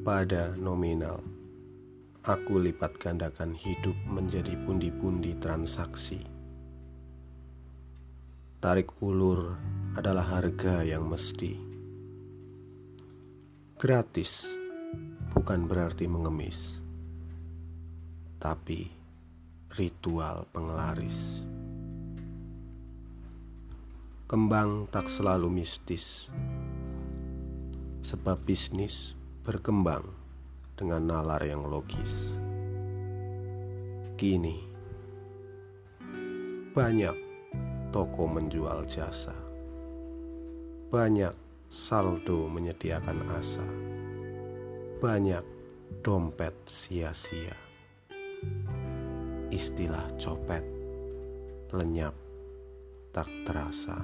pada nominal. Aku lipat gandakan hidup menjadi pundi-pundi transaksi. Tarik ulur adalah harga yang mesti. Gratis bukan berarti mengemis, tapi ritual penglaris. Kembang tak selalu mistis, sebab bisnis berkembang dengan nalar yang logis. Kini, banyak toko menjual jasa, banyak saldo menyediakan asa, banyak dompet sia-sia. Istilah copet lenyap tak terasa.